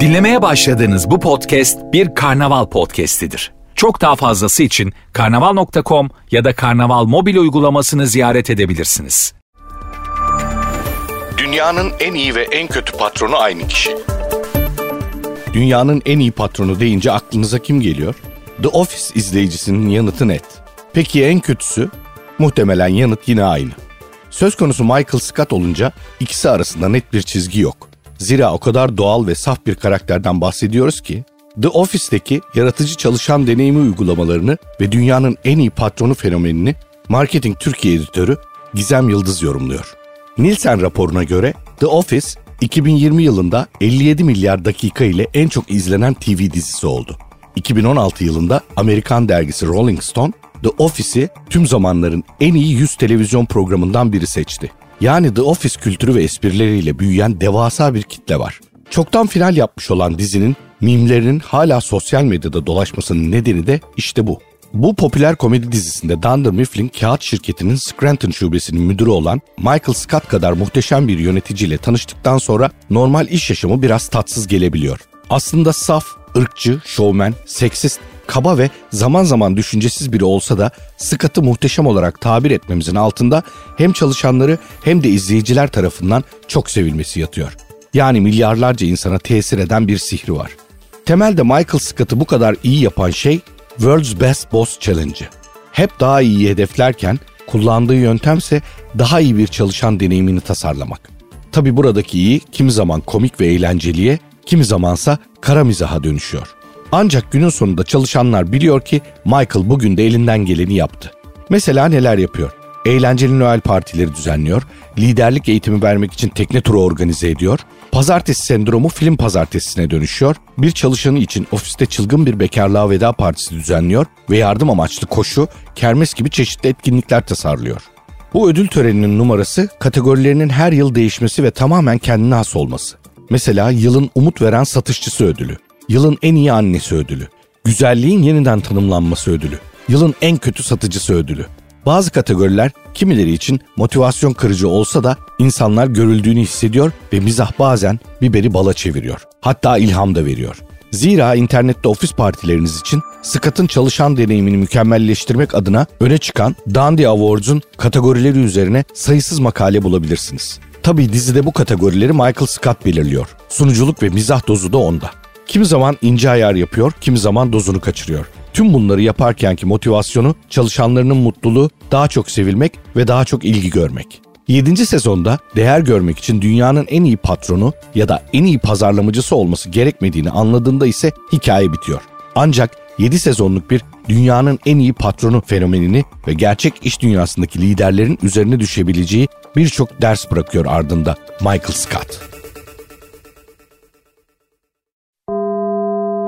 Dinlemeye başladığınız bu podcast bir karnaval podcastidir. Çok daha fazlası için karnaval.com ya da karnaval mobil uygulamasını ziyaret edebilirsiniz. Dünyanın en iyi ve en kötü patronu aynı kişi. Dünyanın en iyi patronu deyince aklınıza kim geliyor? The Office izleyicisinin yanıtı net. Peki en kötüsü? Muhtemelen yanıt yine aynı. Söz konusu Michael Scott olunca ikisi arasında net bir çizgi yok. Zira o kadar doğal ve saf bir karakterden bahsediyoruz ki The Office'teki yaratıcı çalışan deneyimi uygulamalarını ve dünyanın en iyi patronu fenomenini Marketing Türkiye editörü Gizem Yıldız yorumluyor. Nielsen raporuna göre The Office 2020 yılında 57 milyar dakika ile en çok izlenen TV dizisi oldu. 2016 yılında Amerikan dergisi Rolling Stone The Office'i tüm zamanların en iyi 100 televizyon programından biri seçti. Yani The Office kültürü ve esprileriyle büyüyen devasa bir kitle var. Çoktan final yapmış olan dizinin mimlerinin hala sosyal medyada dolaşmasının nedeni de işte bu. Bu popüler komedi dizisinde Dunder Mifflin kağıt şirketinin Scranton şubesinin müdürü olan Michael Scott kadar muhteşem bir yöneticiyle tanıştıktan sonra normal iş yaşamı biraz tatsız gelebiliyor. Aslında saf, ırkçı, şovmen, seksist, kaba ve zaman zaman düşüncesiz biri olsa da Scott'ı muhteşem olarak tabir etmemizin altında hem çalışanları hem de izleyiciler tarafından çok sevilmesi yatıyor. Yani milyarlarca insana tesir eden bir sihri var. Temelde Michael Scott'ı bu kadar iyi yapan şey World's Best Boss Challenge'ı. Hep daha iyi hedeflerken kullandığı yöntemse daha iyi bir çalışan deneyimini tasarlamak. Tabi buradaki iyi kimi zaman komik ve eğlenceliye, kimi zamansa kara mizaha dönüşüyor. Ancak günün sonunda çalışanlar biliyor ki Michael bugün de elinden geleni yaptı. Mesela neler yapıyor? Eğlenceli Noel partileri düzenliyor, liderlik eğitimi vermek için tekne turu organize ediyor, pazartesi sendromu film pazartesisine dönüşüyor, bir çalışanı için ofiste çılgın bir bekarlığa veda partisi düzenliyor ve yardım amaçlı koşu, kermes gibi çeşitli etkinlikler tasarlıyor. Bu ödül töreninin numarası kategorilerinin her yıl değişmesi ve tamamen kendine has olması. Mesela yılın umut veren satışçısı ödülü, yılın en iyi annesi ödülü, güzelliğin yeniden tanımlanması ödülü, yılın en kötü satıcısı ödülü. Bazı kategoriler kimileri için motivasyon kırıcı olsa da insanlar görüldüğünü hissediyor ve mizah bazen biberi bala çeviriyor. Hatta ilham da veriyor. Zira internette ofis partileriniz için Scott'ın çalışan deneyimini mükemmelleştirmek adına öne çıkan Dandy Awards'un kategorileri üzerine sayısız makale bulabilirsiniz. Tabii dizide bu kategorileri Michael Scott belirliyor. Sunuculuk ve mizah dozu da onda. Kimi zaman ince ayar yapıyor, kimi zaman dozunu kaçırıyor. Tüm bunları yaparkenki motivasyonu çalışanlarının mutluluğu, daha çok sevilmek ve daha çok ilgi görmek. 7. sezonda değer görmek için dünyanın en iyi patronu ya da en iyi pazarlamacısı olması gerekmediğini anladığında ise hikaye bitiyor. Ancak 7 sezonluk bir dünyanın en iyi patronu fenomenini ve gerçek iş dünyasındaki liderlerin üzerine düşebileceği birçok ders bırakıyor ardında Michael Scott.